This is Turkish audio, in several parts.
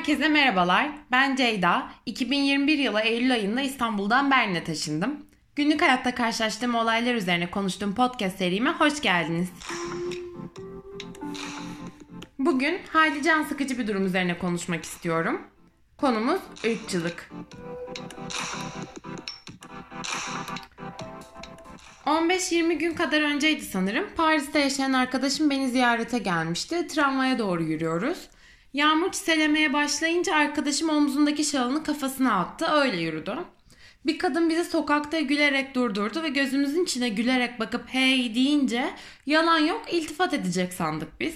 Herkese merhabalar. Ben Ceyda. 2021 yılı Eylül ayında İstanbul'dan Berlin'e taşındım. Günlük hayatta karşılaştığım olaylar üzerine konuştuğum podcast serime hoş geldiniz. Bugün hayli can sıkıcı bir durum üzerine konuşmak istiyorum. Konumuz ırkçılık. 15-20 gün kadar önceydi sanırım. Paris'te yaşayan arkadaşım beni ziyarete gelmişti. Tramvaya doğru yürüyoruz. Yağmur çiselemeye başlayınca arkadaşım omzundaki şalını kafasına attı. Öyle yürüdü. Bir kadın bizi sokakta gülerek durdurdu ve gözümüzün içine gülerek bakıp hey deyince yalan yok iltifat edecek sandık biz.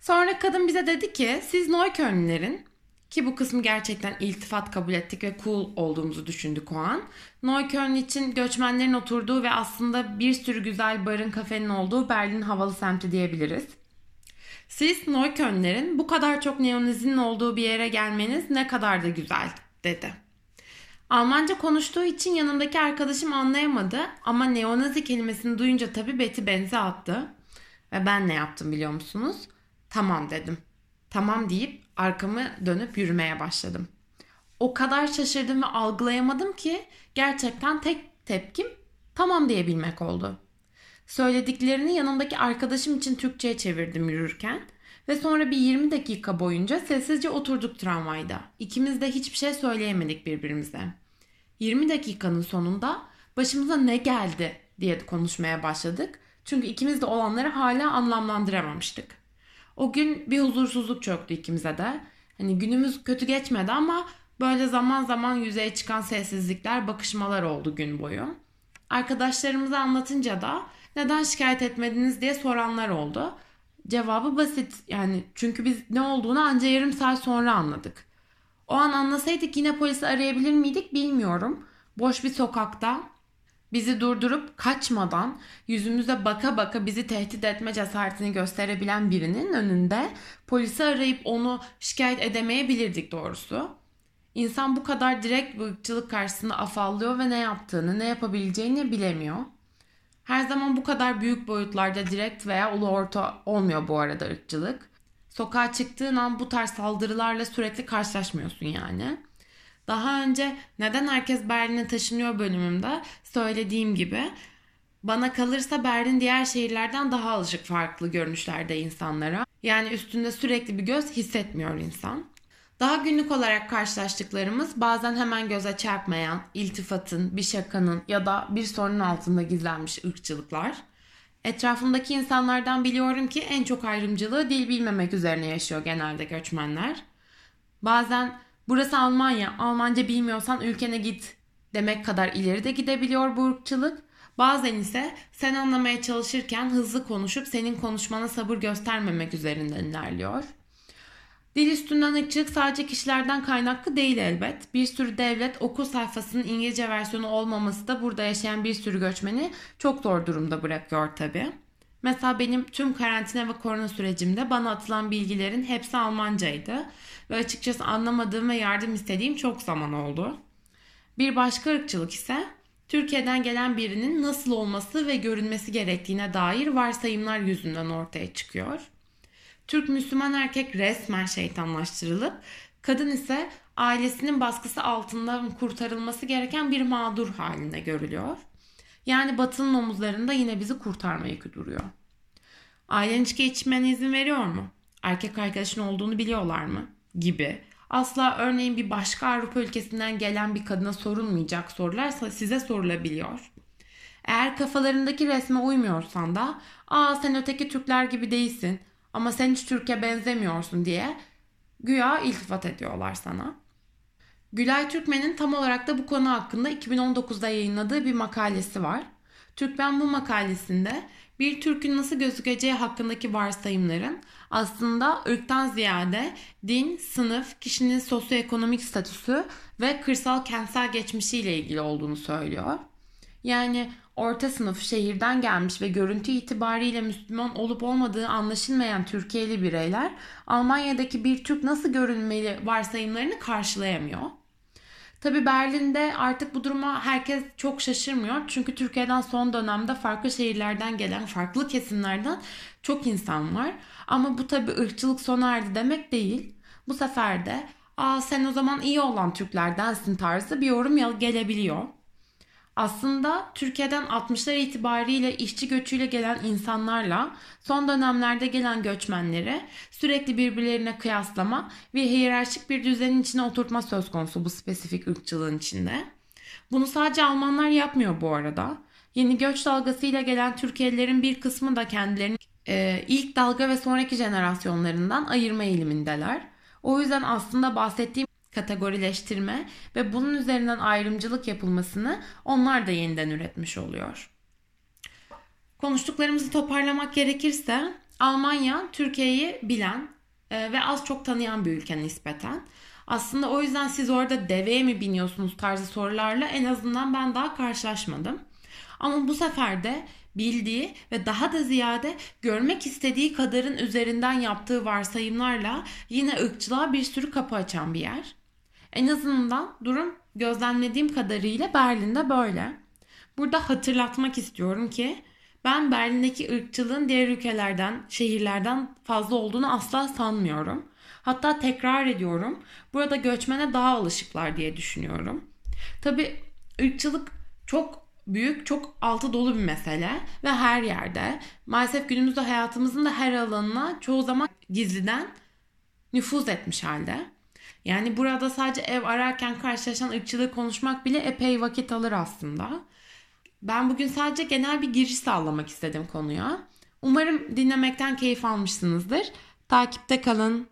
Sonra kadın bize dedi ki siz Neuköllnlerin ki bu kısmı gerçekten iltifat kabul ettik ve cool olduğumuzu düşündük o an. Neukölln için göçmenlerin oturduğu ve aslında bir sürü güzel barın kafenin olduğu Berlin havalı semti diyebiliriz. Siz Neuköllnlerin bu kadar çok neonazinin olduğu bir yere gelmeniz ne kadar da güzel dedi. Almanca konuştuğu için yanındaki arkadaşım anlayamadı ama neonazi kelimesini duyunca tabii beti benze attı. Ve ben ne yaptım biliyor musunuz? Tamam dedim. Tamam deyip arkamı dönüp yürümeye başladım. O kadar şaşırdım ve algılayamadım ki gerçekten tek tepkim tamam diyebilmek oldu. Söylediklerini yanımdaki arkadaşım için Türkçe'ye çevirdim yürürken ve sonra bir 20 dakika boyunca sessizce oturduk tramvayda. İkimiz de hiçbir şey söyleyemedik birbirimize. 20 dakikanın sonunda başımıza ne geldi diye konuşmaya başladık. Çünkü ikimiz de olanları hala anlamlandıramamıştık. O gün bir huzursuzluk çöktü ikimize de. Hani günümüz kötü geçmedi ama böyle zaman zaman yüzeye çıkan sessizlikler, bakışmalar oldu gün boyu. Arkadaşlarımıza anlatınca da neden şikayet etmediniz diye soranlar oldu. Cevabı basit yani çünkü biz ne olduğunu anca yarım saat sonra anladık. O an anlasaydık yine polisi arayabilir miydik bilmiyorum. Boş bir sokakta bizi durdurup kaçmadan yüzümüze baka baka bizi tehdit etme cesaretini gösterebilen birinin önünde polisi arayıp onu şikayet edemeyebilirdik doğrusu. İnsan bu kadar direkt bu karşısında afallıyor ve ne yaptığını, ne yapabileceğini bilemiyor. Her zaman bu kadar büyük boyutlarda direkt veya ulu orta olmuyor bu arada ırkçılık. Sokağa çıktığın an bu tarz saldırılarla sürekli karşılaşmıyorsun yani. Daha önce neden herkes Berlin'e taşınıyor bölümümde söylediğim gibi bana kalırsa Berlin diğer şehirlerden daha alışık farklı görünüşlerde insanlara. Yani üstünde sürekli bir göz hissetmiyor insan. Daha günlük olarak karşılaştıklarımız bazen hemen göze çarpmayan, iltifatın, bir şakanın ya da bir sorunun altında gizlenmiş ırkçılıklar. Etrafımdaki insanlardan biliyorum ki en çok ayrımcılığı dil bilmemek üzerine yaşıyor genelde göçmenler. Bazen burası Almanya, Almanca bilmiyorsan ülkene git demek kadar ileri de gidebiliyor bu ırkçılık. Bazen ise sen anlamaya çalışırken hızlı konuşup senin konuşmana sabır göstermemek üzerinden ilerliyor. Dil üstünden ırkçılık sadece kişilerden kaynaklı değil elbet. Bir sürü devlet okul sayfasının İngilizce versiyonu olmaması da burada yaşayan bir sürü göçmeni çok zor durumda bırakıyor tabi. Mesela benim tüm karantina ve korona sürecimde bana atılan bilgilerin hepsi Almancaydı. Ve açıkçası anlamadığım ve yardım istediğim çok zaman oldu. Bir başka ırkçılık ise Türkiye'den gelen birinin nasıl olması ve görünmesi gerektiğine dair varsayımlar yüzünden ortaya çıkıyor. Türk Müslüman erkek resmen şeytanlaştırılıp kadın ise ailesinin baskısı altından kurtarılması gereken bir mağdur halinde görülüyor. Yani batının omuzlarında yine bizi kurtarma yükü duruyor. Ailen içki içmene izin veriyor mu? Erkek arkadaşın olduğunu biliyorlar mı? Gibi. Asla örneğin bir başka Avrupa ülkesinden gelen bir kadına sorulmayacak sorular size sorulabiliyor. Eğer kafalarındaki resme uymuyorsan da ''Aa sen öteki Türkler gibi değilsin, ama sen hiç Türkiye benzemiyorsun diye güya iltifat ediyorlar sana. Gülay Türkmen'in tam olarak da bu konu hakkında 2019'da yayınladığı bir makalesi var. Türkmen bu makalesinde bir Türk'ün nasıl gözükeceği hakkındaki varsayımların aslında ırktan ziyade din, sınıf, kişinin sosyoekonomik statüsü ve kırsal kentsel geçmişiyle ilgili olduğunu söylüyor. Yani orta sınıf şehirden gelmiş ve görüntü itibariyle Müslüman olup olmadığı anlaşılmayan Türkiye'li bireyler Almanya'daki bir Türk nasıl görünmeli varsayımlarını karşılayamıyor. Tabi Berlin'de artık bu duruma herkes çok şaşırmıyor. Çünkü Türkiye'den son dönemde farklı şehirlerden gelen farklı kesimlerden çok insan var. Ama bu tabi ırkçılık sona erdi demek değil. Bu sefer de ''Aa sen o zaman iyi olan Türklerdensin'' tarzı bir yorum gelebiliyor. Aslında Türkiye'den 60'lar itibariyle işçi göçüyle gelen insanlarla son dönemlerde gelen göçmenleri sürekli birbirlerine kıyaslama ve hiyerarşik bir düzenin içine oturtma söz konusu bu spesifik ırkçılığın içinde. Bunu sadece Almanlar yapmıyor bu arada. Yeni göç dalgasıyla gelen Türkiye'lilerin bir kısmı da kendilerini e, ilk dalga ve sonraki jenerasyonlarından ayırma eğilimindeler. O yüzden aslında bahsettiğim kategorileştirme ve bunun üzerinden ayrımcılık yapılmasını onlar da yeniden üretmiş oluyor. Konuştuklarımızı toparlamak gerekirse Almanya Türkiye'yi bilen e, ve az çok tanıyan bir ülke nispeten. Aslında o yüzden siz orada deveye mi biniyorsunuz tarzı sorularla en azından ben daha karşılaşmadım. Ama bu sefer de bildiği ve daha da ziyade görmek istediği kadarın üzerinden yaptığı varsayımlarla yine ırkçılığa bir sürü kapı açan bir yer. En azından durum gözlemlediğim kadarıyla Berlin'de böyle. Burada hatırlatmak istiyorum ki ben Berlin'deki ırkçılığın diğer ülkelerden, şehirlerden fazla olduğunu asla sanmıyorum. Hatta tekrar ediyorum. Burada göçmene daha alışıklar diye düşünüyorum. Tabi ırkçılık çok büyük, çok altı dolu bir mesele ve her yerde. Maalesef günümüzde hayatımızın da her alanına çoğu zaman gizliden nüfuz etmiş halde. Yani burada sadece ev ararken karşılaşan ırkçılığı konuşmak bile epey vakit alır aslında. Ben bugün sadece genel bir giriş sağlamak istedim konuya. Umarım dinlemekten keyif almışsınızdır. Takipte kalın.